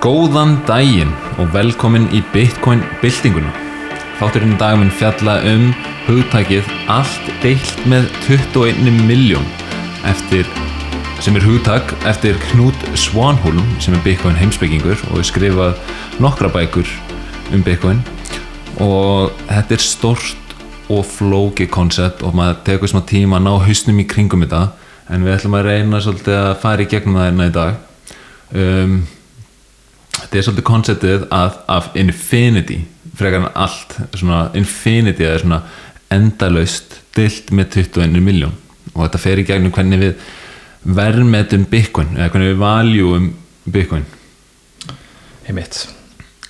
Góðan daginn og velkomin í Bitcoin byltinguna. Þátturinn í dag mun fjalla um hugtækið allt deilt með 21 miljón sem er hugtak eftir Knút Svanholm sem er Bitcoin heimsbyggingur og er skrifað nokkra bækur um Bitcoin. Og þetta er stort og flóki koncept og maður tekur smá tíma að ná hausnum í kringum þetta. En við ætlum að reyna svolítið að fara í gegnum það hérna í dag. Um, þetta er svolítið konceptið af, af infinity frekar en allt svona infinity er svona endalaust dilt með 21 miljón og þetta fer í gegnum hvernig við verðmetum bitcoin eða hvernig við valjúum bitcoin Einmitt.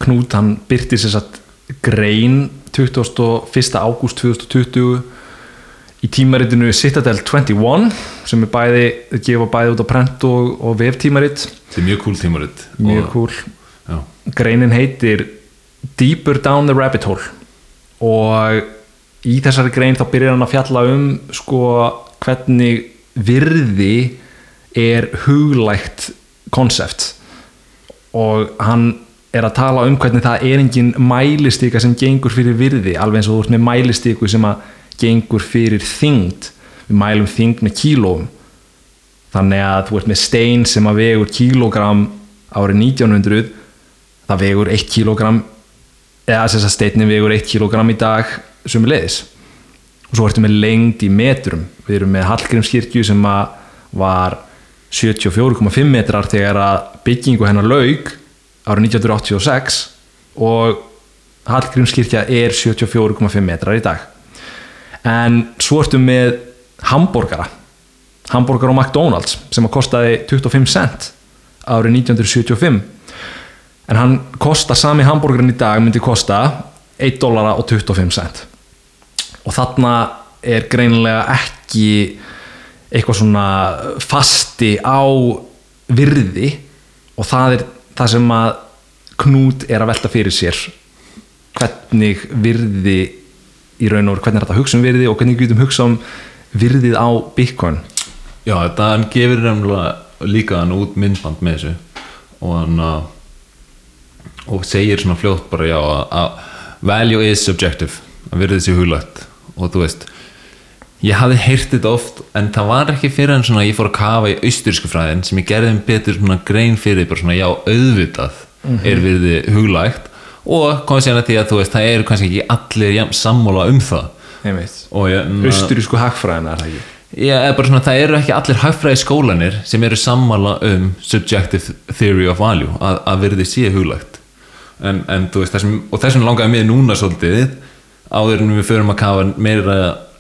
Knút hann byrti sér satt grein 21. ágúst 2020 í tímaritinu Citadel 21 sem er bæði, gefa bæði út á prent og, og veftímarit þetta er mjög cool tímaritt mjög cool greinin heitir Deeper Down the Rabbit Hole. Og í þessari grein þá byrjar hann að fjalla um sko hvernig virði er huglægt konsept. Og hann er að tala um hvernig það er engin mælistika sem gengur fyrir virði alveg eins og þú ert með mælistiku sem að gengur fyrir þyngd. Við mælum þyngd með kílóum. Þannig að þú ert með stein sem að vegur kílógram árið 1900 það vegur 1 kílógram eða þess að steinin vegur 1 kílógram í dag sem er leiðis og svo ertu með lengd í metrum. Við erum með Hallgrímskirkju sem var 74,5 metrar þegar að byggingu hennar laug árið 1986 og Hallgrímskirkja er 74,5 metrar í dag. En svo ertu með hambúrgara hambúrgar á McDonalds sem að kostaði 25 cent árið 1975 en hann kosta sami hambúrgarin í dag myndi kosta 1 dólara og 25 cent. Og þarna er greinilega ekki eitthvað svona fasti á virði og það er það sem að Knút er að velta fyrir sér. Hvernig virði í raun og veru, hvernig er þetta að hugsa um virði og hvernig getum hugsa um virðið á Bitcoin? Já þetta gefur nefnilega líka hann út myndband með þessu og hann uh, og segir svona fljótt bara já að, value is subjective að verði þessi huglægt og þú veist ég hafði heyrt þetta oft en það var ekki fyrir en svona ég fór að kafa í austurísku fræðin sem ég gerði um betur svona grein fyrir bara svona já auðvitað er virði huglægt og komið sérna til að þú veist það eru kannski ekki allir jafn sammála um það. Ég, Austurísku hagfræðina er það ekki? Já, bara svona, það eru ekki allir hagfræði skólanir sem eru sammála um subjective theory of value að, að verði sé huglægt en, en veist, þessum, og þessum langaði mér núna svolítið áður en við förum að kafa meira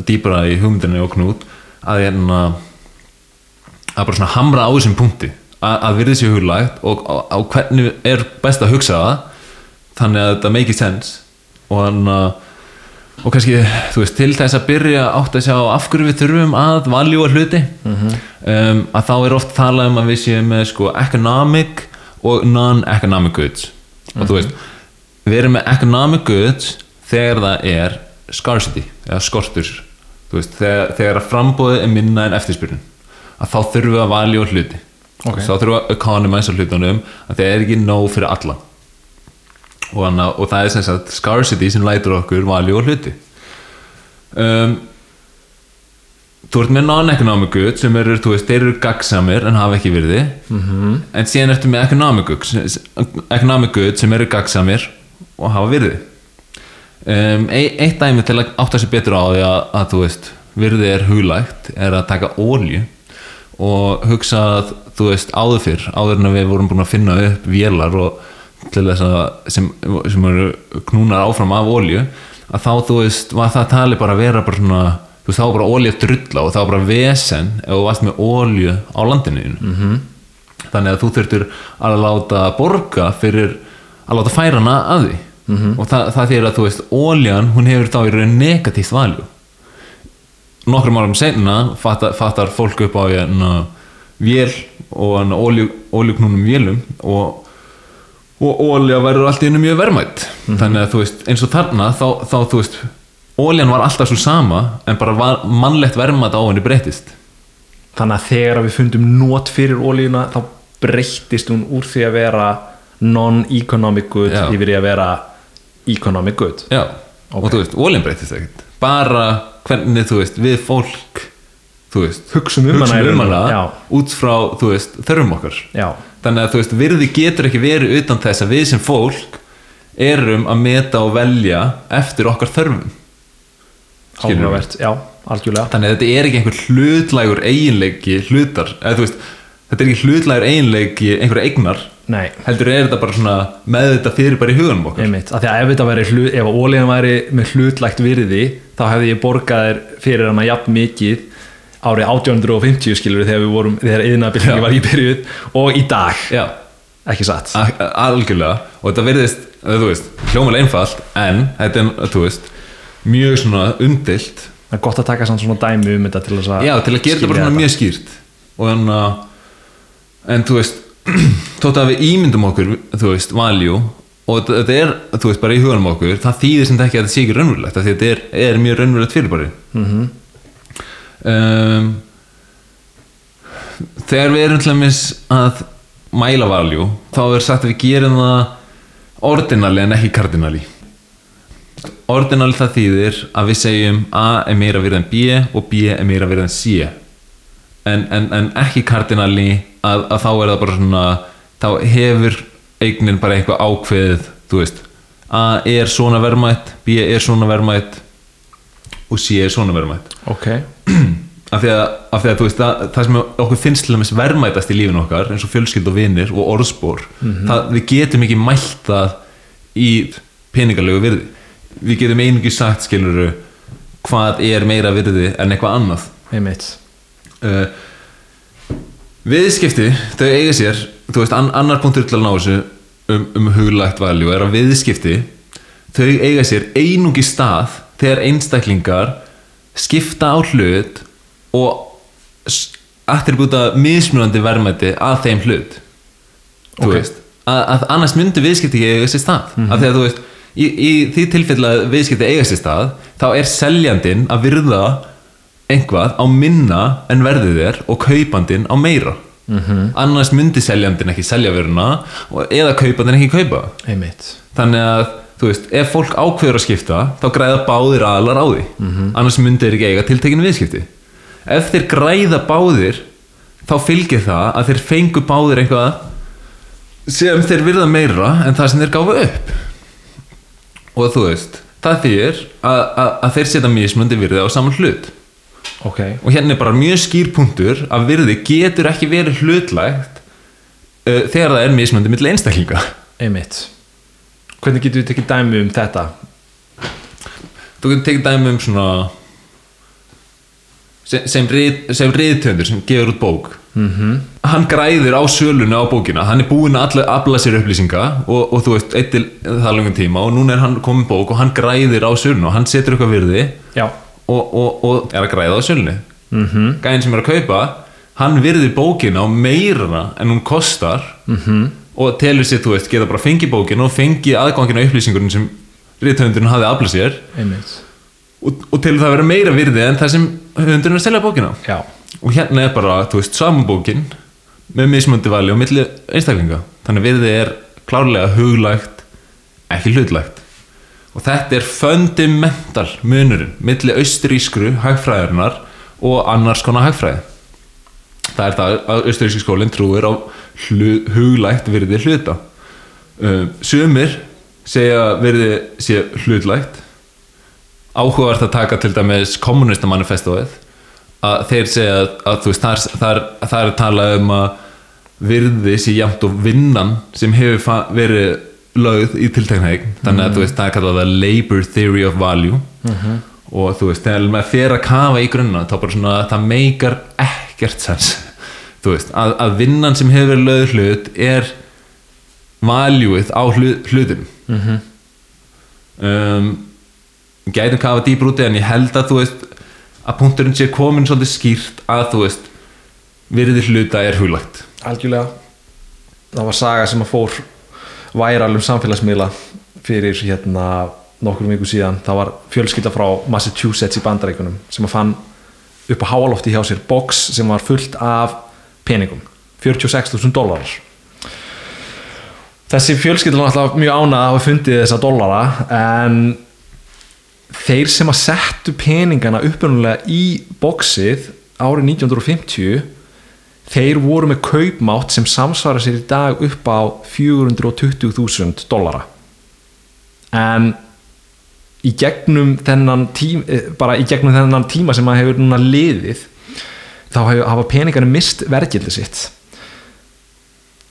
dýbra í hugmyndinni og knút að ég að bara svona hamra á þessum punkti að, að verði sé huglægt og á, á hvernig er best að hugsa það þannig að þetta make sense. Og þannig að og kannski, þú veist, til þess að byrja átt að sjá af hverju við þurfum að valjúa hluti um, að þá er oft talað um að við séum með sko economic og non-economic goods og þú veist, við erum með economic goods þegar það er scarcity, eða skortur. Veist, þegar, þegar frambóðið er minna en eftirspyrnun að þá þurfum við að valjúa hluti. Ok. þá þurfum við að economize hlutunum að það er ekki nóg fyrir alla. Og, hana, og það er sem sagt scarcity sem lætur okkur valjú og hluti. Um, þú ert með non-economic sem eru, þú veist, þeir eru gagsamir en hafa ekki virði -hmm. en síðan ertu með economic goods sem eru gagsamir og hafa virði um, eitt dæmi til að átta sér betur á því að, að þú veist, virði er huglægt er að taka ólju og hugsa að þú veist áður fyrr, áður en við vorum búin að finna upp vélar og til þess að sem, sem eru knúnar áfram af ólju að þá þú veist var það tali bara að vera bara svona þú veist þá var bara ólju að drulla og þá var bara vesen ef þú varst með ólju á landinu mm. -hmm. þannig að þú þurftur að láta borga fyrir að láta færa hana að því -hmm. og það, það þýr að þú veist óljan hún hefur þá í raun negatíft valjú nokkrum árum senna fattar, fattar fólk upp á vél og óljuknúnum vélum og, og ólja verður allt í hennu mjög verðmætt þannig að þú veist, eins og þarna þá, þá þú veist, óljan var alltaf svo sama en bara var, mannlegt verðmætt á henni breytist þannig að þegar við fundum nót fyrir ólíuna þá breyttist hún úr því að vera non-economic good Já. yfir í að vera economic good. Já, og þú veist, ólinn breytist ekkert. Bara hvernig, þú veist, við fólk þú veist, Hugsum um hana um út frá, þú veist, þörfum okkar. Já, þannig að þú veist, virði getur ekki verið utan þess að við sem fólk erum að meta og velja eftir okkar þörfum? Áhugavert, já, algjörlega. Þannig að þetta er ekki einhver hlutlægur eiginleiki hlutar, eða þú veist þetta er ekki hlutlægur eiginleiki einhverja eignar nei, heldur er þetta bara svona með þetta fyrir bara í huganum okkar. Einmitt, af því að ef þetta væri hlut, ef ólíðan væri með hlutlægt virði þá hefði ég borgað fyrir hana jafn mikið árið 1850 skilur þegar við vorum, þegar Já. yðnaðbyltingi var í byrjuð og í dag, já, ekki satt. Algjörlega. Og þetta verðist, þú veist, hljómalega einfalt en þetta er, þú veist mjög svona undilt það er gott að taka svona dæmi um þetta til að já, til að gera þetta bara svona mjög skýrt. Og þannig að en þú veist, þótt að við ímyndum okkur þú veist, value og þetta- er, þú veist, bara í huganum okkur það þýðir sem þetta ekki að þetta sé ekki raunverulegt að þetta er, er mjög raunverulegt fyrirbæri. Mm Mhm. um, þegar við erum til dæmis að mæla value þá er sagt að við gerum það ordinali en ekki kardinali ordinali það þýðir að við segjum A er meira virð en B og B er meira virð en C. En, en, en ekki kardinali að, að þá er það bara svona þá hefur eignin bara eitthvað ákveðið þú veist. A er svona verðmætt, B er svona verðmætt og C er svona verðmætt. Ok, af því að, af því að veist það, það sem okkur finnst til dæmis verðmætast í lífinu okkar eins og fjölskyld og vinir og orðspor það, við getum ekki mælt það í peningalegu virði við getum einungi sagt skiluru hvað er meira virði en eitthvað annað. Uh, viðskipti þau eiga sér þú veist, an, annar punktur til að ná þessu um, um huglægt valjú er að viðskipti þau eiga sér einungi stað þegar einstaklingar skipta á hlut og attribúta mismunandi verðmæti að þeim hlut. Þú Ok. veist að, að annars myndi viðskipti ekki eiga sér stað. Af því að þú veist í, í því tilfelli að viðskipti eiga sér stað þá er seljandinn að virða einhvað á minna en verðið er og kaupandinn á meira. -hmm. annars myndi seljandinn ekki selja veruna eða kaupandinn ekki kaupa. Einmitt, þannig að þú veist, ef fólk ákveður að skipta þá græða báðir aðlar á því. Annars myndi þeir ekki eiga tiltekinu viðskipti. Ef þeir græða báðir þá fylgir það að þeir fengu báðir eitthvað sem þeir virða meira en það sem þeir gáfu upp og þú veist það þýr að, að, að þeir setja mismundi virði á saman hlut. Ok. Og hérna er bara mjög skýr punktur að virði getur ekki verið hlutlægt uh, þegar það er mismundi milli einstaklinga. Einmitt. Hvernig getur við tekið dæmi um þetta? Þú getur tekið dæmi um svona sem, sem, rið, sem riðtöndur sem gefur út bók -hmm. hann græðir á sölunni á bókina hann er búinn að afla sér upplýsinga og, og þú veist, eitt til það langum tíma og núna er hann komin bók og hann græðir á sölunni og hann setur eitthvað virði og, og, og er að græða á sölunni -hmm. gæðin sem er að kaupa hann virðir bókina á meira en hún kostar -hmm. og telur sér, þú veist, geta bara fengið bókina og fengið aðgangina upplýsingurinn sem riðtöndurinn hafði aflað sér og, og til það að vera meira virði en það sem höfundurinn að selja bókina. Já, og hérna er bara, þú veist, saman bókin með mismundi vali og milli einstaklinga. Þannig virði er klárlega huglægt, ekki hlutlægt og þetta er fundamental munurinn milli austurískru hagfræðarnar og annars konar hagfræði. Það er það að austuríski skólinn trúir á huglægt virði hluta. Um, sumir segja virði sé hlutlægt áhugavert að taka til dæmis kommunista manifestóið að þeir segja að, að þú veist, það er, það, er, það er að tala um að virði sé jæmt og vinnan sem hefur verið lögð í tiltekna eign. Þannig að þú veist, það er kallað the labor theory of value. Og þú veist, þegar að kafa í grunna þá bara svona, það meikar ekkert sens. Þú veist, að, að vinnan sem hefur verið lögð hlut er valjúið á hlut, hlutum um, gætum kafa dýpr úti en ég held að þú veist að punkturinn sé komin svolítið skýrt að þú veist virði hluta er huglagt. Algjörlega. Það var saga sem að fór væral um samfélagsmiðla fyrir hérna nokkur viku síðan. Það var fjölskylda frá Massachusetts í bandarækunum sem að fann upp á háalofti hjá sér box sem var fullt af peningum. 46.000 dólarar þessi fjölskyldan alltaf mjög ánað að hafa fundið þessa dollara en þeir sem að settu peningana upprunalega í bóksið árið 1950 þeir voru með kaupmátt sem samsvara sér í dag upp á 420.000 dollara. En í gegnum þennan tíma bara í gegnum þennan tíma sem að hefur núna liðið þá hafa peningarnir mist verðgildi sitt.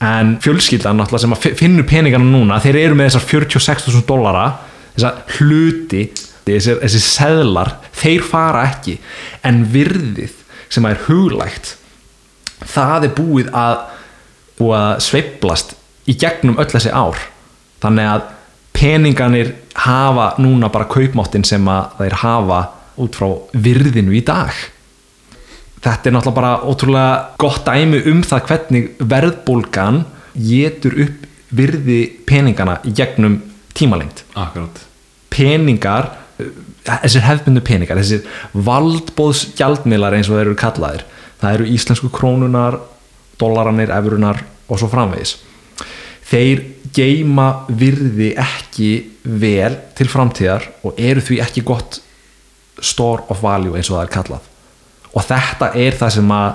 En fjölskyldan sem finnur peningana núna þeir eru með þessar 46.000 dollara þessar hluti þessir, þessir seðlar, þeir fara ekki. En virðið sem er huglægt það er búið að að sveiflast í gegnum öll þessi ár. Þannig að peninganir hafa núna bara kaupmáttin sem að þeir hafa út frá virðinu í dag. Þetta er náttúrulega bara ótrúlega gott dæmi um það hvernig verðbólgan getur upp virði peningana í gegnum tímalengd. Akkurát peningar þessir hefðbundu peningar, þessir valdbóðs gjaldmiðlar eins og þeir eru kallaðir það eru íslensku krónunar dollaranir, efrunar og svo framvegis. Þeir geima virði ekki vel til framtíðar og eru því ekki gott store of value eins og það er kallað. Og þetta er það sem að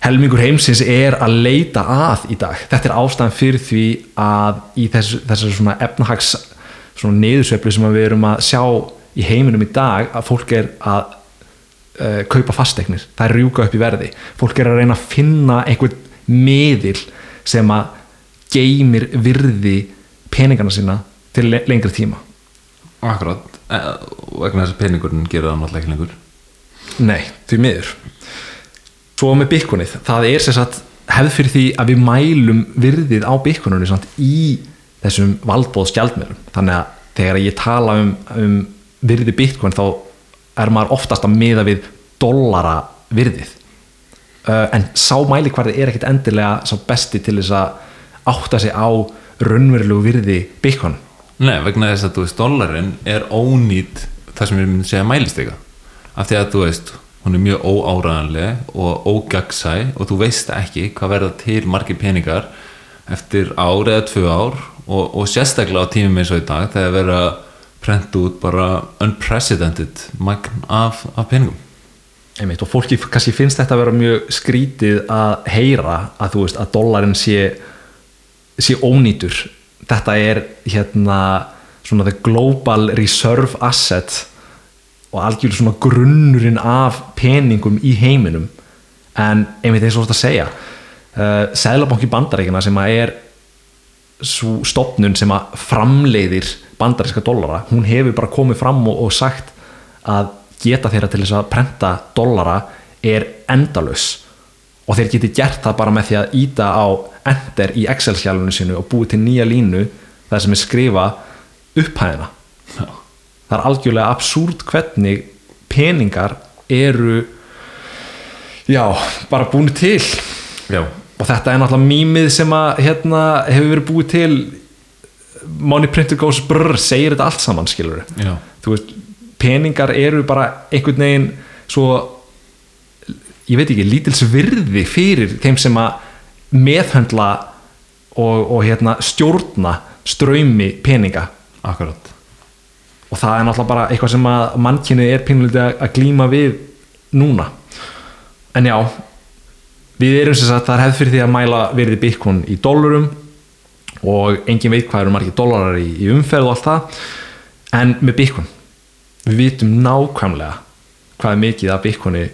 helmingur heimsins er að leita að í dag. Þetta er ástæðan fyrir því að í þessu, þessu svona efnahags svona niðursveiflu sem við erum að sjá í heiminum í dag að fólk er að uh, kaupa fastegnir það er rjúka upp í verði. Fólk er að reyna að finna einhvern miðil sem að geymir virði peningana sína til le- lengri tíma. Akkurát vegna þess að peningurinn gera það náttúrulega ekki lengur. Nei, því miður. Svo með byggunið, það er sem sagt hefð fyrir því að við mælum virðið á byggununni í þessum valdbóðsgjaldmiðlum þannig að þegar ég tala um, um virði byggun þá er maður oftast að miða við dollara virðið. Uh, en sá mælikvarði er ekkit endilega sá besti til þess að átta sig á raunverulegu virði byggun Nei, vegna þess að þú veist, dollarinn er ónýtt það sem við myndum segja mælistega af því að þú veist, hún er mjög óáraðanleg og ógagsæ og þú veist ekki hvað verða til margir peningar eftir ár eða tvö ár og, og sérstaklega á tímum eins og í dag þegar verða að prenta út bara unprecedented magn af, af peningum. Einmitt, og fólki kannski finnst þetta að vera mjög skrítið að heyra að þú veist að dollarin sé sé ónýtur. Þetta er hérna svona the global reserve asset og algjörlega svona grunnurinn af peningum í heiminum. En einmitt eins og þetta að segja uh, Sæðlabanki bandaríkina sem að er svo stopnun sem að framleiðir bandaríska dollara hún hefur bara komið fram og, og sagt að geta þeirra til þess að prenta dollara er endalaus. Og þeir geti gert það bara með því að íta á enter í Excel-skjálunum sinu og búið til nýja línu þar sem er skrifa upphæðina. Það er algjörlega absúrt hvernig peningar eru já, bara búin til. Já, og þetta er náttúrulega mýmið sem að hérna hefur verið búið til money printer goes brr segir þetta allt saman skilur veist, peningar eru bara einhvern veginn svo ég veit ekki, lítils virði fyrir þeim sem að meðhöndla og, og hérna stjórna ströymi peninga. Akkurát og það er náttúrulega bara eitthvað sem að mannkynið er pínulítið að- glíma við núna. En já við erum sem sagt, það er hefð fyrir því að mæla virði bitcoin í dólarum og engin veit hvað eru margir dólarar í, í umferð og allt það en með bitcoin. Við vitum nákvæmlega hvað er mikið af bitcoini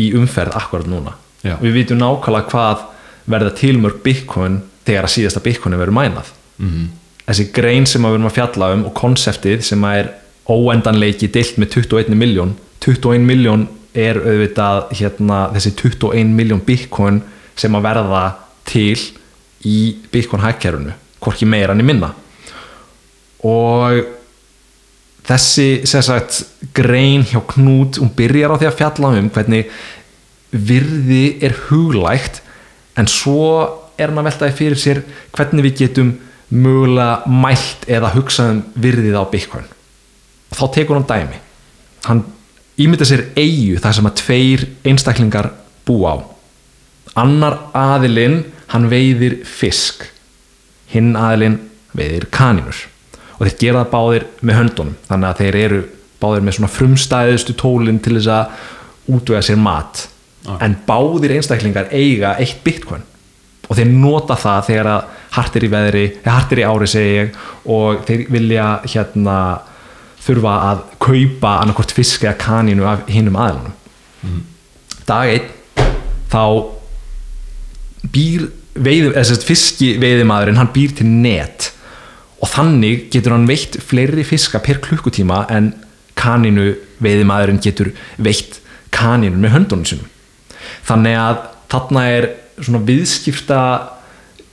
í umferð akkurat núna. Já. við vitum nákvæmlega hvað verða tilmörg bitcoin þegar að síðasta bitcoini verður mænað. Mm þessi grein sem við erum að fjalla um og konseptið sem er óendanleiki deilt með 21 miljón 21 miljón er auðvitað hérna, þessi 21 miljón bitcoin sem að verða til í bitcoin hækkerfunu hvorki meira enn í minna. Og þessi sagt, grein hjá Knút hún byrjar á því að fjalla um hvernig virði er huglægt en svo er að veltaði fyrir sér hvernig við getum mögulega mælt eða hugsað um virðið á Bitcoin. Og þá tekur hann dæmi. Hann ímynda sér eigu þar sem að tveir einstaklingar búa á. Annar aðilinn hann veiðir fisk. Hinn aðilinn veiðir kanínur. Og þeir gera það báðir með höndunum. Þannig að þeir eru báðir með svona frumstæðustu tólinn til þess að útvega sér mat. En báðir einstaklingar eiga eitt bitcoin. Og þeir nota það þegar að hart er í veðri, eða hart er í ári segi ég og þeir vilja hérna þurfa að kaupa annarkvort fisk eða kanínu af hinnum aðilunum. Dag einn þá býr veiðum, eða sérst fiski veiðimaðurinn hann býr til net. Og þannig getur hann veitt fleiri fiska per klukkutíma en kaninu veiðimaðurinn getur veitt kaninu með höndunum sinum þannig að þarna er svona viðskipta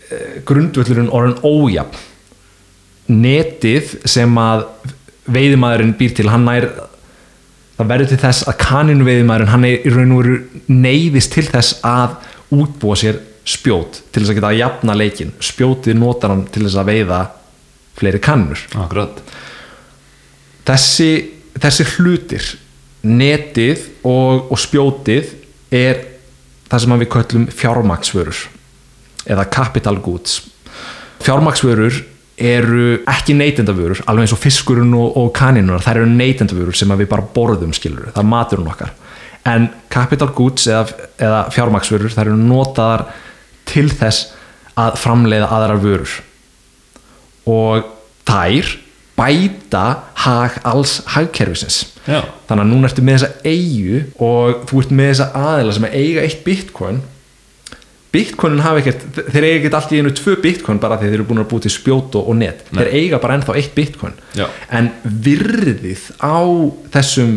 eh, grundvöllurinn orðin ójafn. Netið sem að veiðimaðurinn býr til hann nær það verður til þess að kaninu veiðimaðurinn hann er í raun og veru neyðist til þess að útbúa sér spjót til þess að geta að jafna leikin spjótið notar hann til þess að veiða fleiri kannur. Akkurat. Þessi, þessi hlutir netið og, og spjótið er það sem við köllum fjármaksvörur eða capital goods. Fjármaksvörur eru ekki neytendavörur alveg eins og fiskurinn og, og kaninur þær eru neytendavörur sem við bara borðum skilur það er maturinn okkar. En capital goods eða, eða fjármaksvörur þær eru notaðar til þess að framleiða aðrar vörur og þær bæta hag alls hagkerfisins Já. þannig að núna ertu með þessa eigu og þú ert með þessa aðila sem eiga eitt bitcoin bitcoinin hafa ekkert, þeir eiga ekkert allt í einu tvö bitcoin bara því þeir eru búin að búið til spjóto og net, Nei. þeir eiga bara ennþá eitt bitcoin Já. en virðið á þessum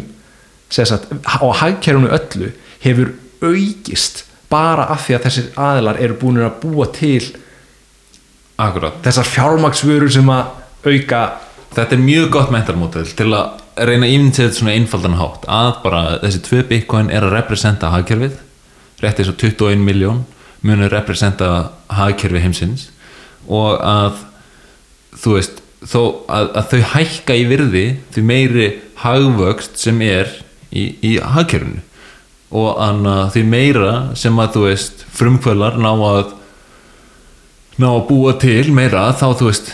sagt, á hagkerfunu öllu hefur aukist bara af því að þessir aðilar eru búin að búa til akkurat. þessar fjármaksvörur sem að auka þetta er mjög gott mentalmótel til að reyna þetta svona einfaldan hátt að bara þessi tvö bitcoin er að representa hagkerfið. Rétt eins og 21 miljón munur representa hagkerfi heimsins og að þú veist þó að, að þau hækka í virði því meiri hagvöxt sem er í, í hagkerfinu og að því meira sem að þú veist frumkvölar ná að ná að búa til meira þá þú veist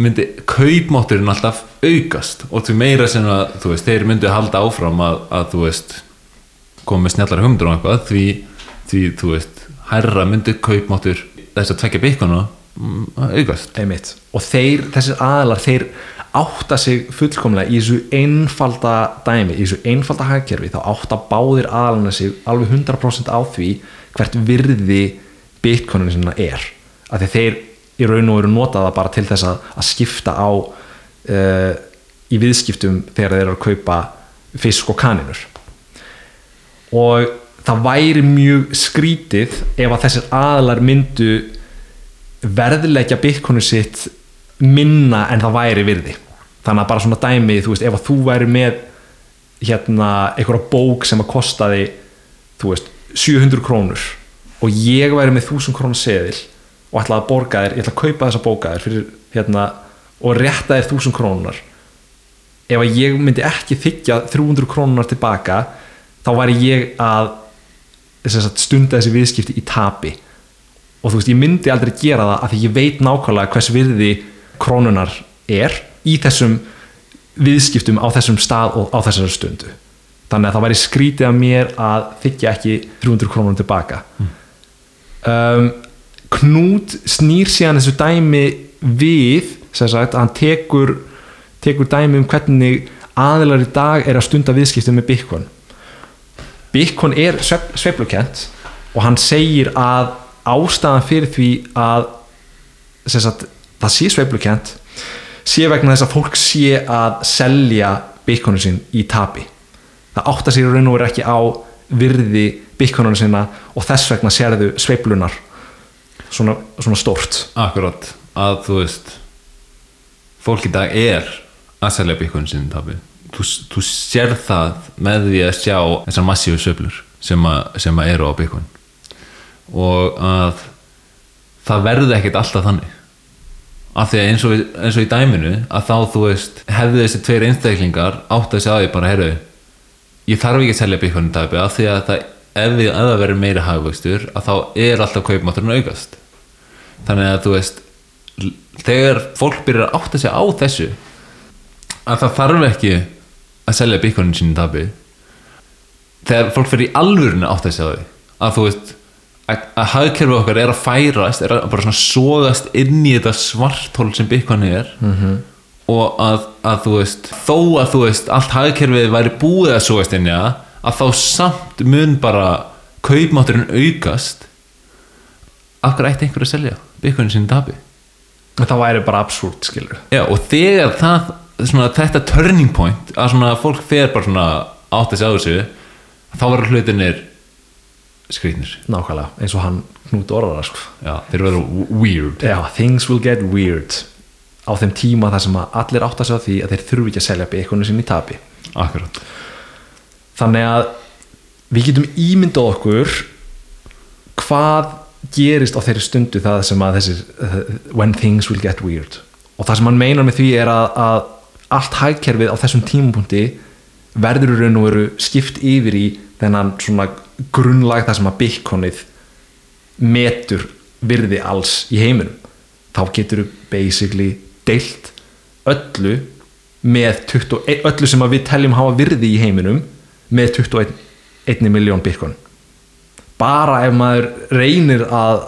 myndi kaupmátturinn alltaf aukast. Og því meira sem að þú veist þeir myndi halda áfram að, að þú veist koma með snjallar humdur og eitthvað því, því þú veist hærra myndi kaupmáttur þess að tvekja bygguna aukast. Einmitt. Og þeir, þessir aðilar þeir átta sig fullkomlega í þessu einfalda dæmi, í þessu einfalda hagkerfi þá átta báðir aðalina sig alveg 100% á því hvert virði bitcoinin sinna er. Af því þeir í raun og veru notaða bara til þess að, að skipta á uh, í viðskiptum þegar þeir eru að kaupa fisk og kaninur og það væri mjög skrítið ef að þessir aðalar myndu verðleggja bitcoinu sitt minna en það væri virði. Þannig að bara svona dæmi, þú veist, ef að þú væri með hérna einhverja bók sem að kostaði þú veist, 700 krónur og ég væri með 1000 krónur seðil og ætlaði að borga þér, ég ætla að kaupa þessa bóka þér fyrir, hérna, og rétta þér 1000 krónunar ef að ég myndi ekki þykja 300 krónunar tilbaka þá væri ég að stunda þessi viðskipti í tapi. Og þú veist, ég myndi aldrei gera það af því ég veit nákvæmlega hvers virði krónunar er í þessum viðskiptum á þessum stað og á þessari stundu. Þannig að það væri skrítið að mér að þykja ekki 300 krónur tilbaka. Um, Knút snýr síðan þessu dæmi við sagt, hann tekur tekur dæmi um hvernig aðilar í dag er að stunda viðskiptum með Bitcoin. Bitcoin er sveiflukent og hann segir að ástæðan fyrir því að sagt, það sé sveiflukent. Sé vegna þess að fólk sé að selja bitcoinu sín í tapi. Það átta sér raun og verið ekki á virði bitcoinu sína og þess vegna sérðu sveiflunar svona, svona stórt. Akkurat að þú veist fólk í dag er að selja bitcoin sinni tapi. Þú, þú sér það með því að sjá þessar massífu söflur sem, a, sem að eru á bitcoin. Og að það verði ekkert alltaf þannig af því að eins og, eins og í dæminu að þá þú veist hefðu þessi tveir einstaklingar átt að sjá því bara heyrðu ég þarf ekki að selja bitcoin tapi af því að það, ef, það verður meiri hagvöxtur að þá er alltaf kaupmátturinn aukast. Þannig að þú veist þegar fólk byrjar að átta sig á þessu að það þarf ekki að selja bitcoinin sín tabi þegar fólk fyrir í alvörinu að átta sig á því að þú veist að, að hagkerfi okkar er að færast er að bara svona sogast inn í þetta svarthól sem bitcoin er -hmm. og að, að þú veist þó að þú veist allt hagkerfið væri búið að sogast inn í það að þá samt mun bara kaupmátturinn aukast. Af hverju ætti einhver að selja bitcoinin sín í tabi og það væri bara absúrt skilur Já, og þegar það, svona, þetta turning point að svona fólk fer bara svona átt að segja þessu þá verður hlutinir skrýtnir. Nákvæmlega, eins og hann knút orðara sko. Já, þeir verður weird. Já, things will get weird. Á þeim tíma þar sem að allir átt að segja því að þeir þurfi ekki að selja beikoninu sinni í tapi. Akkurat. Þannig að við getum ímyndað okkur hvað gerist á þeirri stundu það sem að þessir uh, when things will get weird. Og það sem hann meinar með því er að, að allt hægkerfið á þessum tímapunkti verður í raun og veru skipt yfir í þennan svona grunnlag það sem að bitcoinið metur virði alls í heiminum. Þá getur þú basically deilt öllu með 21, öllu sem við teljum hafa virði í heiminum með 21 miljón bitcoin. Bara ef maður reynir að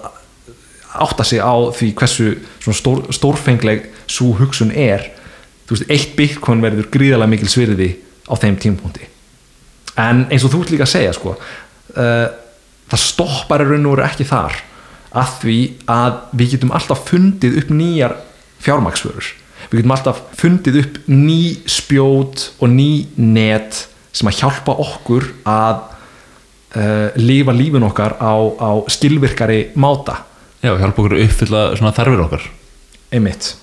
átta sig á því hversu stór, stórfengleg svo hugsun er þú veist, eitt bitcoin verður gríðarlega mikil svirði á þeim tímpunkti en eins og þú ert líka að segja sko, uh, það stoppar í raun og veru ekki þar að því að við getum alltaf fundið upp nýjar fjármaksförur við getum alltaf fundið upp ný spjót og ný net sem að hjálpa okkur að uh, lifa lífin okkar á, á skilvirkari máta. Já, hjálpa okkur að uppfylla þarfir okkar. Einmitt.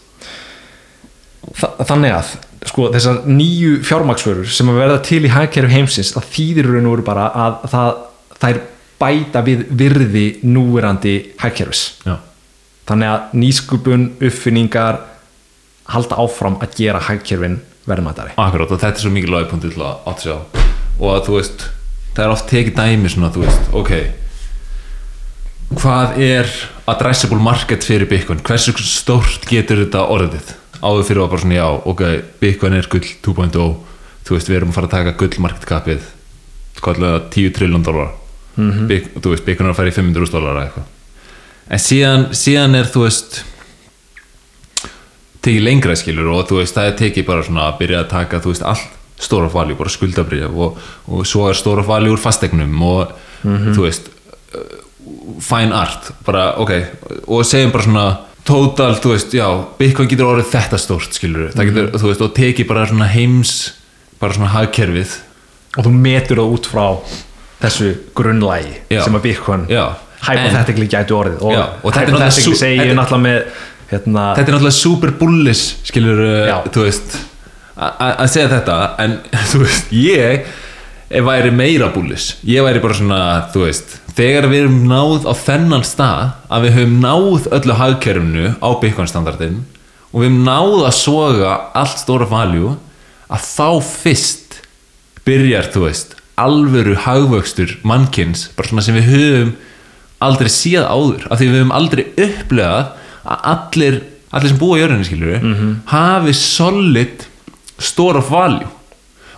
Þa, þannig að sko, þessar nýju fjármaksförur sem að verða til í hagkerfi heimsins það þýðir raun og veru bara að það, þær bæta við virði núverandi hagkerfis. Já, þannig að nýskupun, uppfinningar halda áfram að gera hagkerfin verðmættari akkurat og þetta er svo mikið lagpunkt til að átta sig á. Og að þú veist, það er oft tekið dæmi svona, þú veist, ok hvað er addressable market fyrir Bitcoin? Hversu stórt getur þetta orðið? Áður fyrir að bara svona já, ok Bitcoin er gull 2.0 þú veist, við erum að fara að taka gull market capið skallega 10 trilljón dólar mm -hmm. þú veist, er að fara í 500 dólar eitthvað. En síðan, síðan er þú veist tekið lengra skilur og þú veist, það er tekið bara svona að byrja að taka, þú veist, allt stóra valjú, bara skuldabrif og, og svo er stóra valjú úr fastegnum og þú veist fine art, bara ok og segjum bara svona total, þú veist, já, Bitcoin getur orðið þetta stórt skilur, það getur, þú veist, og tekið bara svona heims, bara svona hagkerfið. Og þú metur það út frá þessu grunnlægi Já. sem að Bitcoin hypothetically gætu orðið og, og hypothetically segi ég náttúrulega með hérna, þetta er náttúrulega super bullish skilur, Já. þú veist að segja þetta, en þú veist, ég væri meira bullish ég væri bara svona, þú veist þegar við erum náð á þennan stað að við höfum náð öllu hagkerfinu á Bitcoin standardin og við höfum náð að soga allt stóra valjú að þá fyrst byrjar, þú veist alvöru hagvöxtur mannkins bara svona sem við höfum aldrei séð áður, af því við höfum aldrei upplegað að allir allir sem búa í jörðinni skilur hafi solid store of value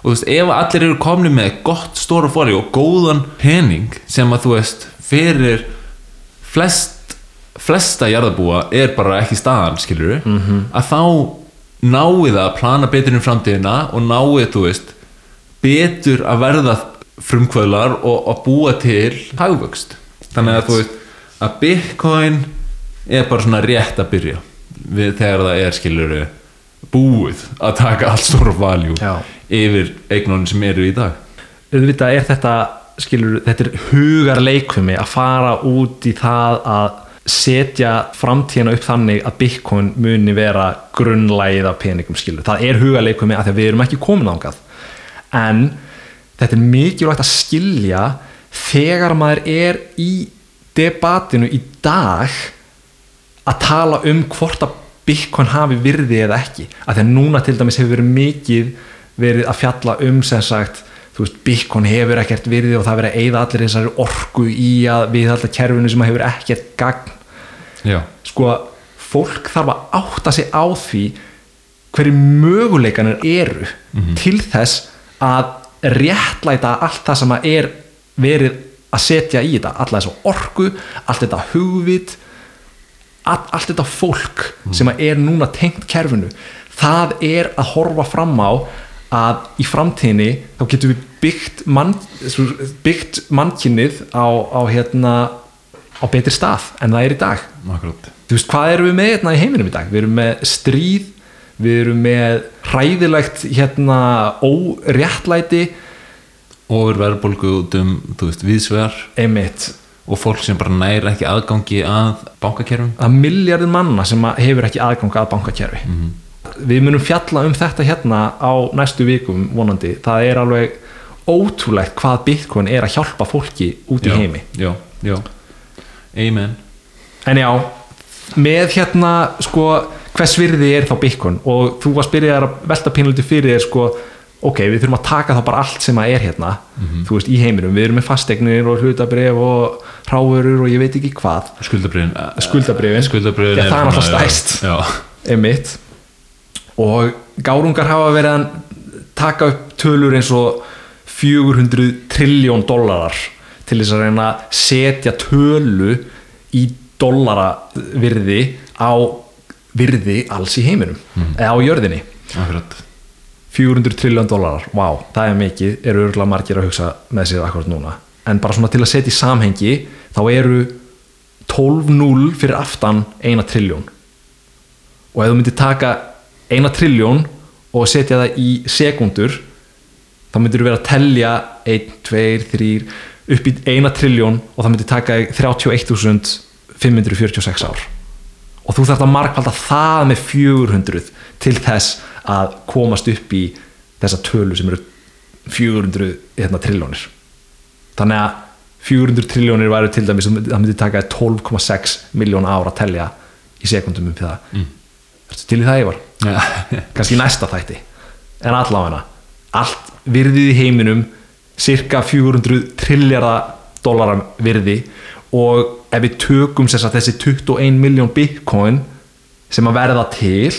og þú veist, ef allir eru komni með gott store of value og góðan pening sem að þú veist, fyrir flest flesta jarðabúa er bara ekki staðan skilur -hmm. að þá náið að plana betur um framtíðina og náið, þú veist betur að verða frumkvöðlar og að búa til hagvöxt. Þannig að þú veist að Bitcoin er bara svona rétt að byrja við þegar það er skilur búið að taka allt stóra valjú yfir eignunum sem eru í dag. Auðvitað er þetta skilur, þetta er hugar leikumi að fara út í það að setja framtíðina upp þannig að Bitcoin muni vera grunnlægið af peningum skilur, það er hugar leikumi að því að við erum ekki komin ángað en þetta er mikilvægt að skilja þegar maður er í debatinu í dag að tala um hvort að Bitcoin hafi virði eða ekki. Að því að núna til dæmis hefur verið mikið verið að fjalla um sem sagt þú veist, Bitcoin hefur ekkert virði og það verið að eyða allir þessari orku í að við alltaf kerfinu sem hefur ekkert gagn. Já, sko, fólk þarf að átta sig á því hverju möguleikanir eru til þess að réttlæta allt það sem er verið að setja í þetta. Alla þessu orku, allt þetta hugvit all, allt þetta fólk sem að er núna tengt kerfinu. Það er að horfa fram á að í framtíðinni þá getum við byggt, mann, byggt mannkynnið á, á, hérna, á betri stað en það er í dag. Akkurat þú veist hvað erum við með hérna í heiminum í dag? Við erum með stríð við erum með hræðilegt hérna óréttlæti. Og verðbólgu út um, þú veist, viðsvegar einmitt. Og fólk sem bara næri ekki aðgangi að bankakerfum. Að miljardin manna sem hefur ekki aðgang að bankakerfi. Við munum fjalla um þetta hérna á næstu vikum vonandi. Það er alveg ótrúlegt hvað Bitcoin er að hjálpa fólki út í já, heimi. já, já, amen. En já, með hérna sko, hvers virði er þá Bitcoin? Og þú varst byrjaðar að velta pínlítið fyrir þér sko, ok, við þurfum að taka þá bara allt sem að er hérna, þú veist, í heiminum. Við erum með fastegnir og hlutabrif og ráurur og ég veit ekki hvað. Skuldabriðin Skuldabrifin. skuldabriðin Já, það er stærst. já, emitt og gárungar hafa verið að taka upp tölur eins og 400 trilljón dollarar til þess að reyna að setja tölu í dollara virði á virði alls í heiminum. Eða á jörðinni. Akkurat. 400 trilljón dólarar, vá, það er mikið. Eru örgulega margir að hugsa með sér akkurat núna. En bara svona til að setja í samhengi þá eru 12-0 fyrir aftan eina trilljón. Og ef þú myndir taka eina trilljón og setja það í sekundur þá myndir þú vera að telja 1, 2, 3 upp í eina trilljón og það myndir taka þig 31.546 ár og þú þarft að markvalda það með 400 til þess að komast upp í þessa tölu sem eru 400 hérna, triljónir þannig að 400 triljónir væri til dæmis það myndi taka 12,6 miljón ára að telja í sekundum um það mm. Ertu til í það Ívar? já, kannski í næsta þætti en allavega allt virðið í heiminum cirka 400 trilljara dólara virði og ef við tökum að þessi 21 miljón bitcoin sem að verða til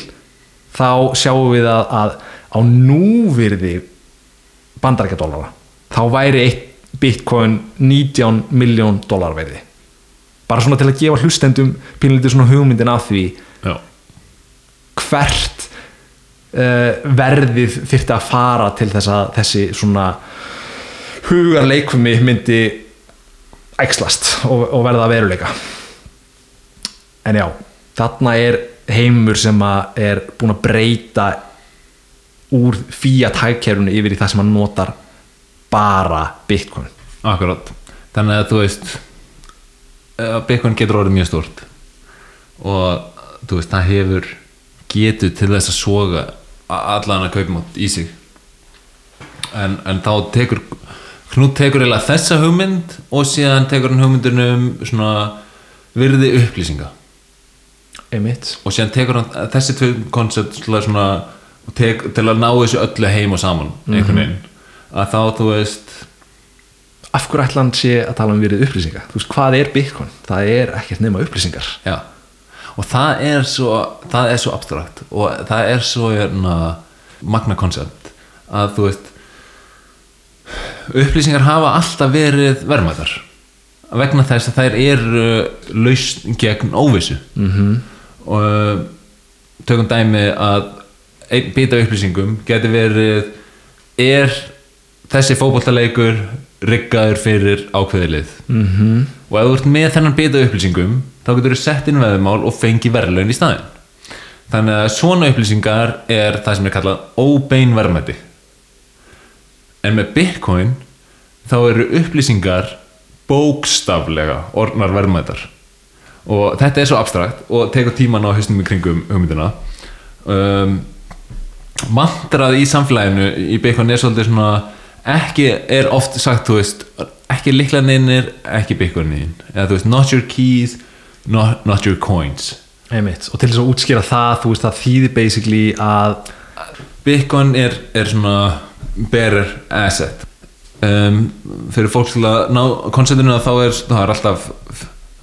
þá sjáum við að, að á núvirði bandarækjadólara þá væri eitt bitcoin 19 miljón dólar verði. Bara svona til að gefa hlustendum pínlítið svona hugmyndin af því já, hvert uh, verðið þyrfti að fara til þess að þessi svona hugarleikfumi myndi æxlast og, og verða að veruleika. En já þarna er heimur sem að er búin að breyta úr fiat hægkerfunu yfir í það sem hann notar bara bitcoin. Akkurat. Þannig að þú veist eh, Bitcoin getur orðið mjög stórt. Og þú veist, það hefur getur til þess að soga allan að kaupmátt í sig. En, en þá tekur Knút tekur eiginlega þessa hugmynd og síðan tekur hann hugmyndinu um svona virði upplýsinga. Einmitt. Og síðan tekur hann þessi tvö koncept svona, tek, til að ná þessu öllu heim og saman einhvern veginn. Að þá þú veist af hverju ætla hann sé að tala um virðið upplýsinga? Þú veist hvað er bitcoin, það er ekkert nema upplýsingar. Já. og það er svo það er svo abstrakt og það er svo hérna, magna koncept að þú veist upplýsingar hafa alltaf verið verðmættar vegna þess að þær eru lausn gegn óvissu mm -hmm. og uh, tökum dæmi að einn bita af upplýsingum geti verið er þessi fótbollaleikur riggaður fyrir ákveðilið mm -hmm. og ef þú ert með þennan bita af upplýsingum þá getur þú sett inn veðumál og fengi verðlaun í staðinn þannig að svona upplýsingar er það sem er kallað óbein verðmæti en með bitcoin þá eru upplýsingar bókstaflega orðnar verðmætar. Og þetta er svo abstrakt og tekur tíman á hausnum í kringum hugmyndina. Um, mantrað í samfélaginu í bitcoin er svolítið svona ekki er oft sagt veist ekki líklaninn ekki bitcoinin eða þú veist not your keys not, not your coins. Einmitt. Og til þess að útskýra það þú veist það þýðir basically að Bitcoin er, er svona bearer asset. Um, fyrir fólk til að ná konceptinu þá er, það er alltaf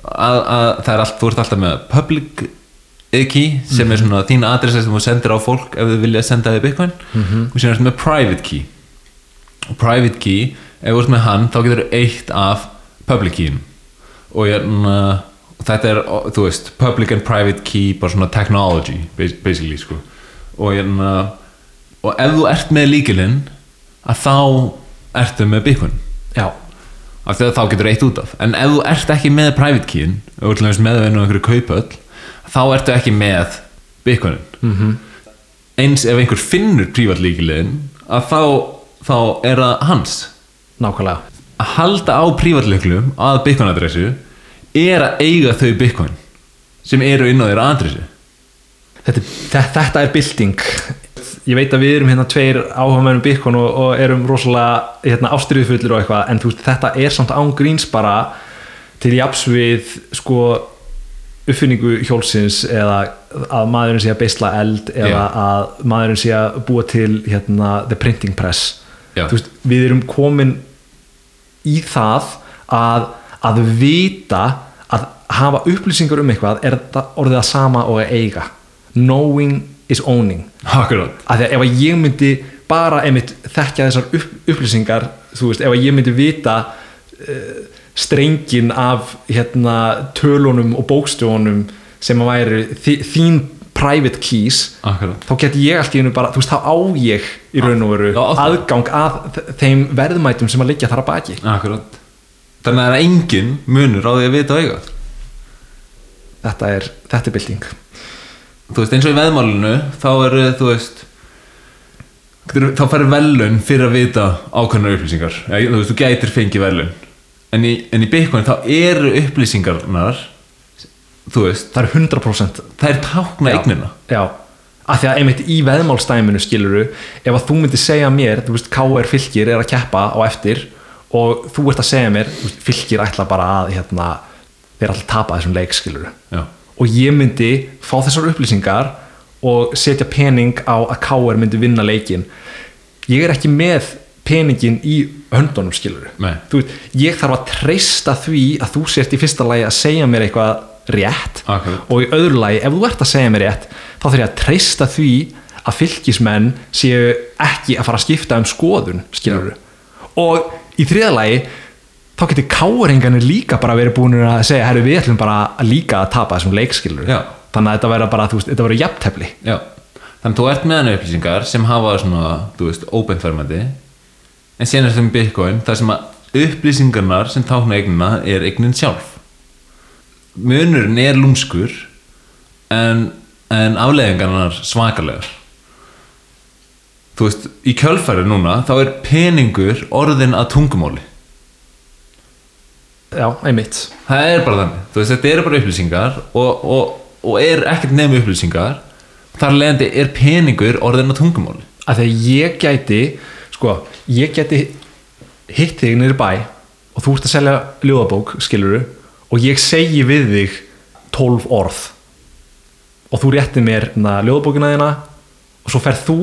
að, að, það er allt, þú ert alltaf með public key sem er svona þín adressa sem þú sendir á fólk ef þau vilja senda þig bitcoin. Og síðan ertu með private key. Private key, ef þú ert með hann þá getur þú eitt af public keyin og ég er þetta er, þú veist, public and private key bara svona technology bas- basically sko. Og ég er og ef þú ert með líkilinn að þá ertu með já, af því að þá getur eitt út af. En ef þú ert ekki með private keyin með á einhverju kaupöll þá ertu ekki með bitcoinin. -hmm. eins ef einhver finnur private líkilinn að þá, þá er það hans. Nákvæmlega. Að halda á prívatlöklum að bitcoin adressu er að eiga þau bitcoin sem eru inn á þeirra adressu. Þetta, þetta, er bylting ég veit að við erum hérna tveir áhugamenn um Bitcoin og, og erum rosalega hérna, ástriðufullir og eitthvað en þú veist, þetta er samt án gríns bara til jafs við sko uppfinningu hjólsins eða að maðurinn sé að beisla eld eða Já. að maðurinn sé að búa til hérna, the printing press. Þú veist, við erum komin í það að, að vita að hafa upplýsingar um eitthvað er orðið að sama og að eiga knowing is owning. Akkurát. Að því að ef að ég myndi bara einmitt þekkja þessar upp, upplýsingar þú veist, ef að ég myndi vita uh, strengin af hérna tölunum og bókstjónum sem að væri þi, þín private keys Akkurát. þá geti ég allt í einu bara, þú veist, þá á ég í raun og veru aðgang að þeim verðmætum sem að liggja þar að baki. Akkurát. Þannig að það er engin munur á því að vita og eiga. Þetta er, þetta er bylting Þú veist eins og í veðmálinu þá eru þú veist þá færi velun fyrir að vita ákveðnar upplýsingar. Ja, þú veist, þú gætir fengið velun en í, en í Bitcoin þá eru upplýsingarnar þú veist, það er 100% það er tákna eignina. Já, af því að einmitt í veðmálstæminu skiluru, ef að þú myndir segja mér, þú veist, KR fylgir er að keppa á eftir og þú ert að segja mér, veist, fylgir ætla bara að hérna, þeir að tapa þessum leik skiluru, Já, og ég myndi fá þessar upplýsingar og setja pening á að KR myndi vinna leikin ég er ekki með peningin í höndunum þú veit, ég þarf að treysta því að þú sért í fyrsta lagi að segja mér eitthvað rétt Akkurat. og í öðru lagi, ef þú ert að segja mér rétt þá þarf ég að treysta því að fylgismenn séu ekki að fara að skipta um skoðun skilur og í þriða lagi þá getur káringanir líka bara verið búin að segja, herru við ætlum bara að líka að tapa þessum leik skilur Já. þannig að þetta verður bara, þú veist, þetta verður jafntefli. Já. Þannig að þú ert með hann upplýsingar sem hafa svona, þú veist, óbeinfermandi en síðan er þeim Bitcoin þar sem að upplýsingarnar sem tákna eignina er eignin sjálf. Munurinn er lúmskur en, en afleðingarnar svakalegar. Þú veist, í kjölfæri núna þá er peningur orðin að tungumáli já, einmitt. Það er bara þannig, þú veist, þetta eru bara upplýsingar og, og, og er ekkert nefn upplýsingar. Þar leðandi er peningur orðin að tungumáli. Að þegar ég gæti sko, ég gæti hitt þig í bæ og þú ert að selja ljóðabók, skiluru og ég segi við þig 12 orð. Og þú réttir mér na, ljóðabókina þína og svo ferð þú,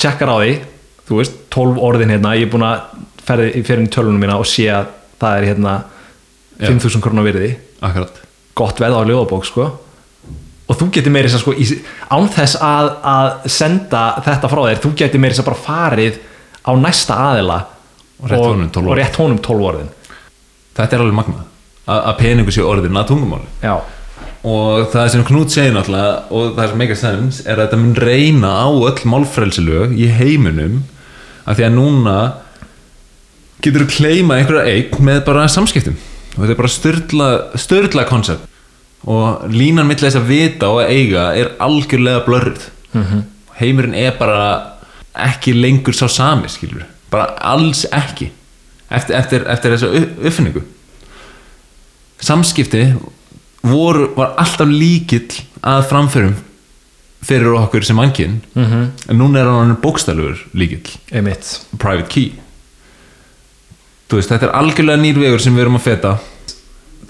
tjekkar á því þú veist, 12 orðin hérna ég er búin að ferði í tölunum mína og sé að það er hérna. 5.000 krónar virði. Akkurat. Gott veð á ljóðabók sko. Og þú getur meira þess að sko í, án þess að, að senda þetta frá þér þú getur meira þess að bara farið á næsta aðila Og rétt honum 12 og orð. rétt honum 12 orðin. Þetta er alveg magnað að, að peningur sé orðin að tungumáli já, og það sem Knút segir náttúrulega og það sem make a sense er að þetta mun reyna á öll málfrelsilög í heiminum af því að núna getur þú kleima einhverja eign með bara samskiptum og þetta er bara störla, störla koncept. Og línan mitt þess að vita og að eiga er algjörlega blörrið. -hmm. heimurinn er bara ekki lengur sá sami skilur bara alls ekki. Eftir, eftir, eftir þessa upp- uppfinningu. Samskipti voru, var alltaf líkill að framförum fyrir okkur sem mannkinn -hmm. en núna er hann bókstælugur líkill. Private key. Veist, þetta er algjörlega nýr vegur sem við erum að feta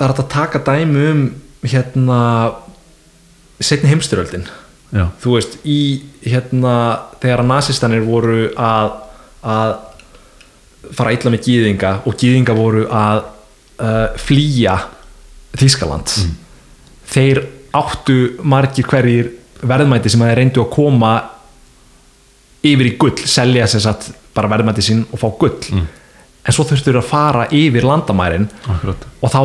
það er að taka dæmi um hérna setni heimstyröldin já, þú veist, í hérna þegar að nasistanir voru að að fara illa með gýðinga og gýðinga voru að uh, flýja Þískaland þeir áttu margir hverjir verðmæti sem þeir reyndu að koma yfir í gull selja sér satt bara verðmæti sín og fá gull. En svo þurftu þeir að fara yfir landamærin akkurat. og þá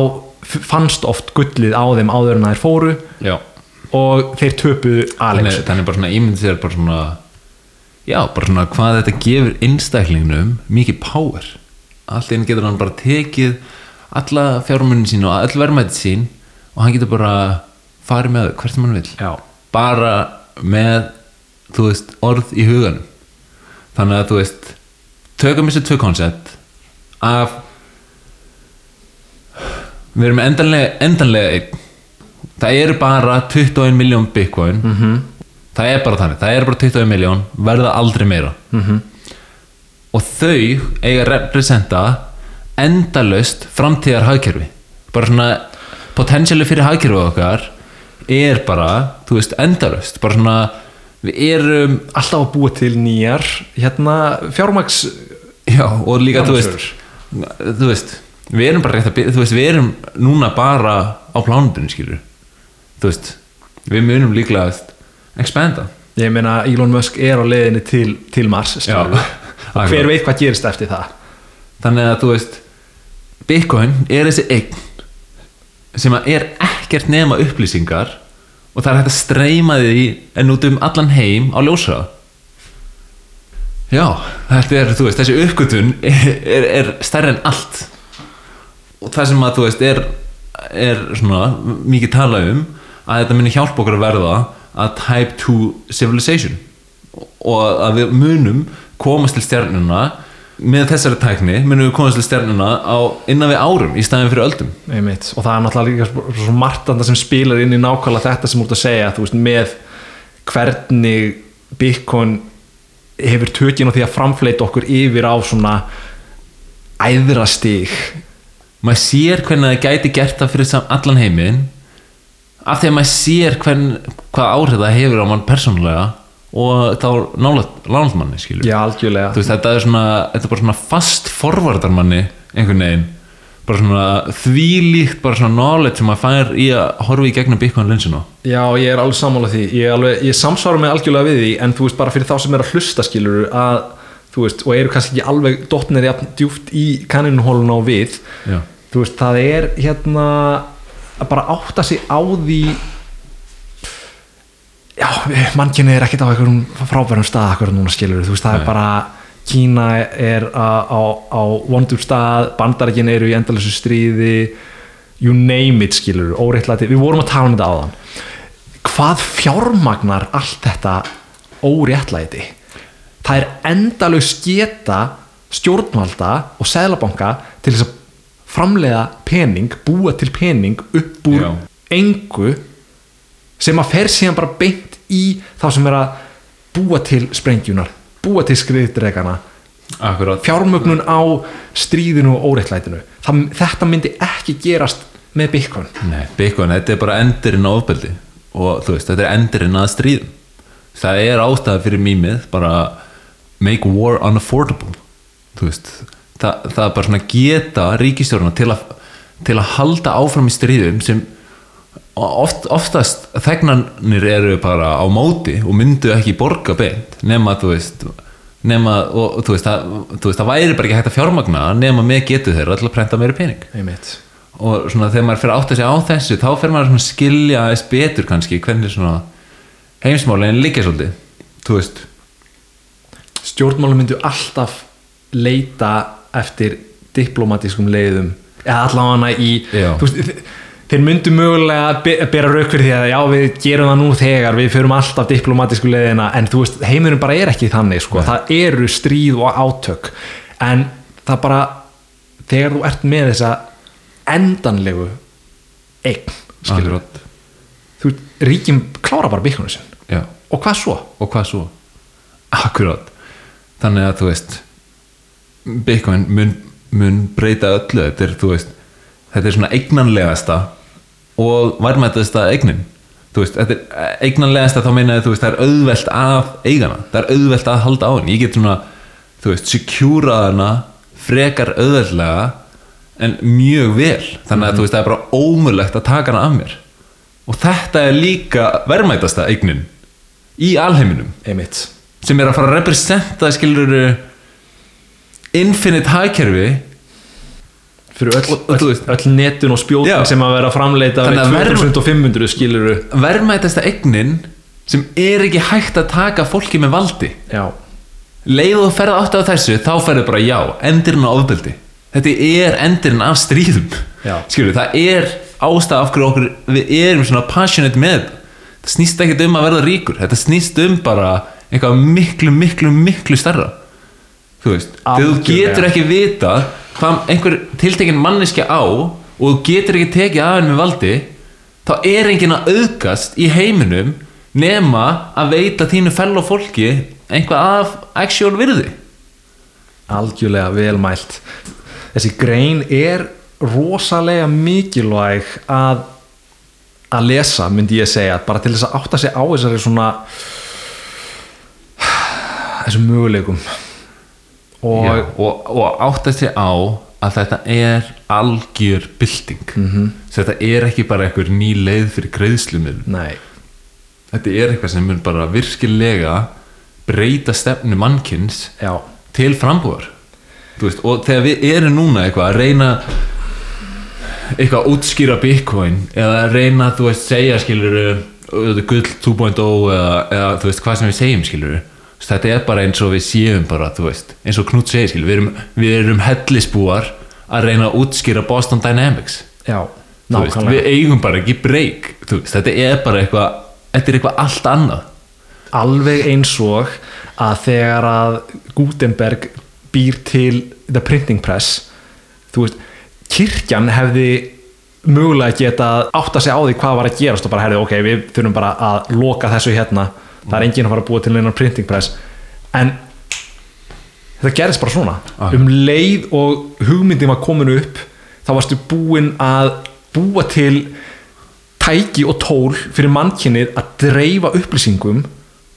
fannst oft gullið á þeim áður en þeir fóru já. og þeir töpuðu aðeins þannig bara svona ímynd sér bara svona já, bara svona hvað þetta gefur einstaklingnum mikið power. Allt einn getur hann bara tekið alla fjármunni sín og öll verðmæti sín og hann getur bara farið með hvert sem hann vil Já. bara með þú veist, orð í huganum. Þannig að þú veist tökum þessi tvö koncept af við erum endanlega, endanlega einn. Það eru bara 21 miljón bitcoin. -hmm. það er bara þannig, það eru bara 21 miljón verða aldrei meira. -hmm. og þau eiga að representa endalaust framtíðar hagkerfi bara svona potensiali fyrir hagkerfi okkar er bara, þú veist, endalaust. Bara svona, við erum alltaf að búa til nýjar hérna fjármaks Já, og líka, þú veist þú veist, við erum bara rétt að byrja þú veist, við erum núna bara á plánundinu, skilur þú veist, við munum líklega að expanda. Ég meina Elon Musk er á leiðinni til, til Mars skilurðu. og hver veit hvað gerist eftir það. Þannig að þú veist Bitcoin er þessi eign sem er ekkert nema upplýsingar og það er hægt að streyma því en út um allan heim á ljósra já, þetta er, þú veist, þessi uppgötun er, er, er stærri en allt og það sem að þú veist er, er svona mikið tala um að þetta muni hjálpa okkur að verða að type 2 civilization. Og að við munum komast til stjörnuna með þessari tækni munum við komast til stjörnuna á innan við árum í staðin fyrir öldum. Einmitt. og það er náttúrulega líka svo- margt annað sem spilar inn í nákvæmlega þetta sem þú ert að segja þú veist, með hvernig Bitcoin hefur tökin á því að framfleyta okkur yfir á svona æðrastig maður sér hvernig það gæti gert það fyrir allan heiminn. Af því að maður sér hvern, hvað áhrif það hefur á mann persónulega og þá nálægt manni skilur. Já, veist, þetta er svona þetta er bara svona fast forvardar manni einhvern veginn. Bara svona þvílíkt bara svona knowledge sem maður fær í að horfa í gegnum Bitcoin linsinu Já, ég er alveg sammála því. Ég, alveg, ég samsvara mig algjörlega við því en þú veist bara fyrir þá sem er að hlusta skilur að þú veist, og eru kannski ekki alveg dottnir jafn djúft í kaninhólun á við Já. Þú veist, það er hérna að bara átta sig á því já, mannkynni er ekkert á einhverjum frábærum stað akkur núna skilur, þú veist, það Nei. er bara Kína er á, á, á vondur stað, bandarækin eru í endalessu stríði you name it skilur, óreittlæti, við vorum að tala um þetta áðan. Hvað fjármagnar allt þetta óréttlæti? Það er endalaus geta stjórnvalda og seðlabanka til þess að framleiða pening, búa til pening upp úr Já. engu sem að fer síðan bara beint í þá sem er að búa til sprengjunar, búa til skriðdregana fjármögnun á stríðinu og óreittlætinu það, þetta myndi ekki gerast með Bitcoin. Nei, Bitcoin, þetta er bara endurinn á ofbeldi og þú veist, þetta er endurinn að stríðum. Það er ástæða fyrir mýmið bara make war unaffordable þú veist, það, það er bara svona geta ríkistjórna til að til að halda áfram í stríðum sem oft, oftast þegnanir eru bara á móti og myndu ekki borga beint nema þú veist nema, og þú veist, það, þú veist, það væri bara ekki hægt að fjármagna nema með getu þeirra til að prenta meiri pening. Einmitt. Og svona þegar maður fyrir að átta sig á þessu þá fyrir maður svona að skilja aðeins betur kannski hvernig svona heimsmálin líka svolítið þú veist, stjórnmálum myndu alltaf leita eftir diplomatískum leiðum. Eða allavega í veist, þe- þeir myndu mögulega be- bera rauk fyrir því að já við gerum það nú þegar við förum alltaf diplomatísku leiðina en þú veist heimurinn bara er ekki þannig sko. það eru stríð og átök. En það bara þegar þú ert með þessa endanlegu eign skilur akkurat. Þú veist, ríkjum klára bara byggjum já, og hvað svo? og hvað svo? Akkurat. Þannig að þú veist Bitcoin mun, mun breyta öllu. Þetta er, veist, þetta er svona eignanlegasta og varmættasta eignin. Veist, þetta er eignanlegasta þá meina veist, það er auðvelt að eigana það er auðvelt að halda á henni. Ég get svona, þú veist, securaðana frekar auðveldlega en mjög vel. Þannig að þú veist, það er bara ómurlegt að taka hana af mér. Og þetta er líka verðmætasta eignin í alheiminum. Einmitt. Sem er að fara að representa skilur infinite hagkerfi fyrir öll, öll, öll netun og spjótin Já. sem að vera framleita verð- 2500 skiluru verðmætasta eignin sem er ekki hægt að taka fólki með valdi. Já, leið og ferð átt á þessu þá ferðu bara já, endirinn á ofbeldi. Þetta er endirinn af stríðum. Skilur, það er ástæð af hverju okkur, við erum svona passionate með það snýst ekkert um að verða ríkur. Þetta snýst um bara eitthvað miklu, miklu, miklu starra þú veist, þegar þú getur ekki vita hvað einhver tiltekin manneskja á og þú getur ekki tekið af henni með valdi þá er enginn að auðgast í heiminum nema að veita þínu fellow fólki einhvað af actual virði. Algjörlega velmælt þessi grein er rosalega mikilvæg að að lesa myndi ég segja bara til þess að átta sig á þessari svona þessum möguleikum og og, og átta sig á að þetta er algjör bylting. -hmm. þetta er ekki bara einhver ný leið fyrir greiðslumil þetta er eitthvað sem mun bara virkilega breyta stefnu mannkins já, til veist, og þegar við erum núna eitthvað að reyna eitthvað að útskýra bitcoin eða að reyna þú veist segja skilur gull 2.0 eða, eða þú veist hvað sem við segjum skilur þetta er bara eins og við séum bara veist eins og Knut segir við erum, við erum hellisbúar að reyna að útskýra Boston Dynamics. Já veist, við eigum bara ekki breyk þetta er bara eitthvað þetta er eitthvað allt annað. Alveg eins og að þegar að Gutenberg býr til the printing press þú veist, kirkjan hefði mögulega geta átta sig á því hvað var að gerast og bara herði ok, við þurfum bara að loka þessu hérna það er enginn að fara að búa til einan printing press en þetta gerist bara svona Ah. um leið og hugmyndin var komin upp þá varstu búin að búa til tæki og tól fyrir mannkynnið að dreifa upplýsingum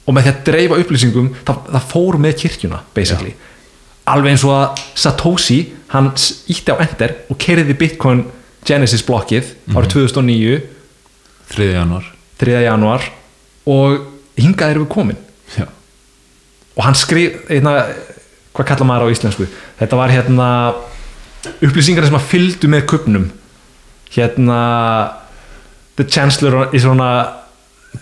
og með því að dreifa upplýsingum það, það fór með kirkjuna basically alveg eins og að Satoshi hann ítti á enter og kerði Bitcoin Genesis blokkið árið 2009 3. januar 3. januar og hingað erum við komin. Já, og hann skrif einna, hvað kallar maður á íslensku? Þetta var hérna upplýsingar sem að fylgdu með kupnum hérna the chancellor is on a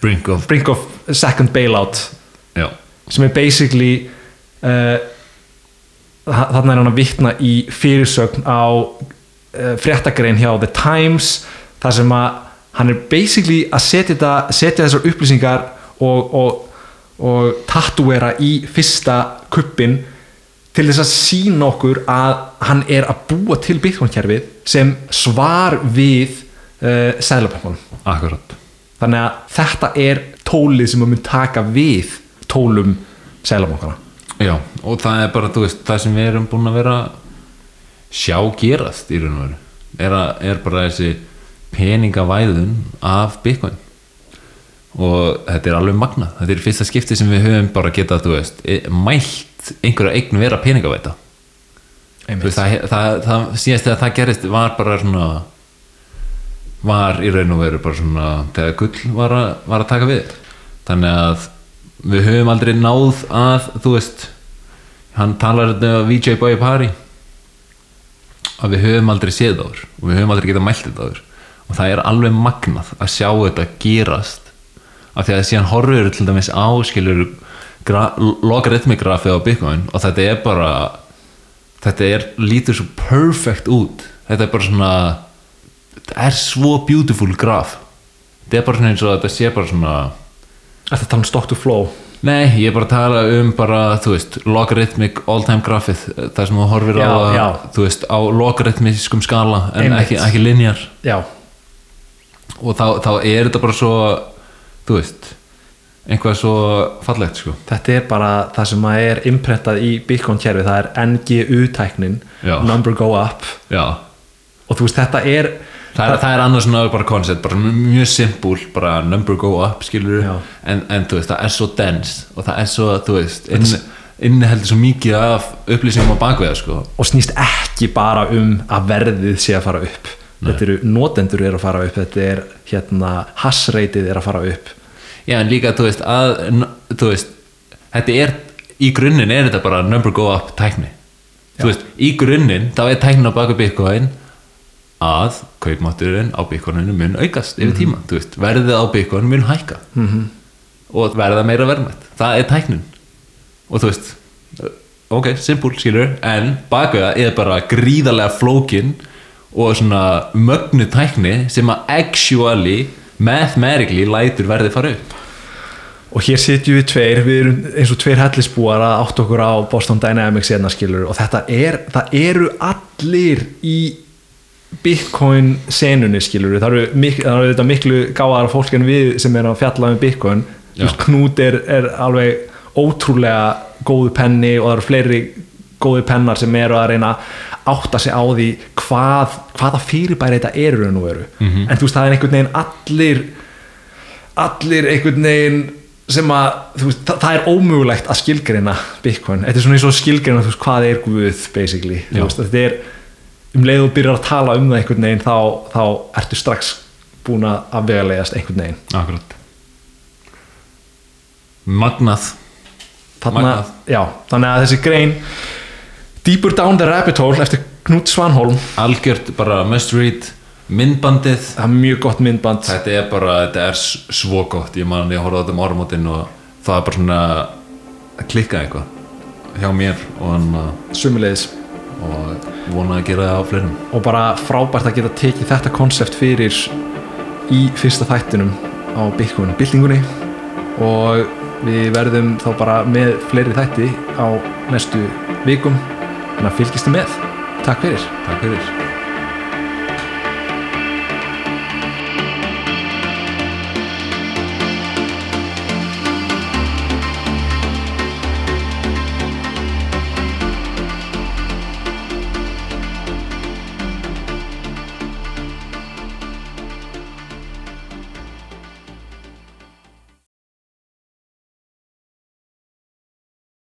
brink of brink of second bailout. Já, sem er basically uh, þarna er hann að vitna í fyrirsögn á uh, fréttagrein hjá The Times þar sem að hann er basically að setja, setja þessar upplýsingar og, og, og tatuera í fyrsta kuppin til þess að sína okkur að hann er að búa til Bitcoin-kerfið sem svar við uh, Sæðlabankunum akkurat. Þannig að þetta er tólið sem mun taka við tólum Sæðlabankana Já, og það er bara, þú veist, það sem við erum búin að vera sjá gerast í raun og veru er, að, er bara þessi peningavæðun af Bitcoin og þetta er alveg magnað. Þetta er fyrsta skipti sem við höfum bara getað, þú veist, e- mælt einhverja eign vera peningavæta veist, það, það, það síðast þegar það gerist var bara svona var í raun og veru bara svona þegar gull var að, var að taka við. Þannig að við höfum aldrei náð að þú veist hann talar þetta um VJ Boy Pari að við höfum aldrei séð áður og við höfum aldrei getað mælt þetta og það er alveg magnað að sjá þetta gerast af því að síðan horfur til dæmis á skilur logarithmigrafið á Bitcoin og þetta er bara þetta er lítur svo perfect út. Þetta er bara svona þetta er svo beautiful graf þetta er bara svona eins og þetta sé bara svona Þetta tala um stock to flow? Nei, ég er bara að tala um bara, þú veist, logarithmic all-time grafið, það sem þú horfir Já, á, já. þú veist, á logarithmiskum skala en Einmitt. ekki, ekki linjar Já, og þá, þá er þetta bara svo, þú veist, einhvað svo fallegt, sko. þetta er bara það sem að er imprentað í Bitcoin kerfi það er NGU-tæknin number go up. Já, og þú veist þetta er það er, það er annars svona bara koncept, bara mjög simpul, bara number go up, skilur en, en þú veist, það er svo dense og það er svo, þú veist, inn, inniheldur svo mikið af upplýsingum á bakveða, sko. og snýst ekki bara um að verðið sé að fara upp þetta eru notendur er að fara upp þetta er hérna hassreitið er að fara upp Já, en líka, þú veist, að, þú veist, þetta er, í grunninn er þetta bara number go up tækni. Þú veist, í grunninn, þá er tæknin á baku Bitcoin að kaupmátturinn á Bitcoininu mun aukast yfir tíma, þú veist, verðið á Bitcoin mun hækka -hmm. og verða meira verðmætt. Það er tæknin. Og þú veist, ok, simpul, skilur, en baku það er bara gríðarlega flókin og svona mögnu tækni sem að actually, mathematically, lætur verðið fara upp. og hér sitjum við tveir, við erum eins og tveir hellisbúar að átt okkur á Boston Dynamics hérna skilur og þetta er, það eru allir í Bitcoin senunni skilur það eru, mik það eru miklu gáðara fólk en við sem er að fjalla um Bitcoin. Knút er, er alveg ótrúlega góðu penni og það eru fleiri góðu pennar sem eru að reyna átta sig á því hvað, hvaða fyrirbæri þetta eru raun og veru. En þú veist það er einhvern veginn allir allir einhvern veginn sem að veist, það, það er ómögulegt að skilgreina Bitcoin, þetta er svona eins og skilgreina þú veist, hvað er Guð basically. Veist, þetta er um leið og byrjar að tala um það einhvern veginn þá, þá ertu strax búin að afvegalegast einhvern veginn. Akkurat. Magnað. Magnað. já, þannig að þessi grein Deeper Down the Rabbit Hole eftir Knut Svanholm. Algjört bara must read Myndbandið. Það er mjög gott myndband. Þetta er bara, þetta er svo gott. Ég man, ég horfði á þetta um áramótin og það er bara svona að klikka eitthvað hjá mér og, hann, sumulegis og vona að gera það á fleirum. Og bara frábært að geta tekið þetta konsept fyrir í fyrsta þættinum á byltingunni. Og við verðum þá bara með fleiri þætti á næstu vikum þannig að fylgistu með. Takk fyrir. Takk fyrir